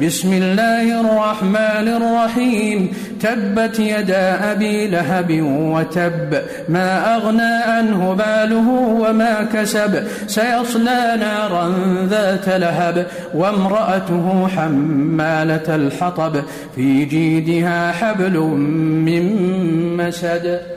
بسم الله الرحمن الرحيم تبت يدا أبي لهب وتب ما أغنى عنه باله وما كسب سيصلى نارا ذات لهب وامرأته حمالة الحطب في جيدها حبل من مسد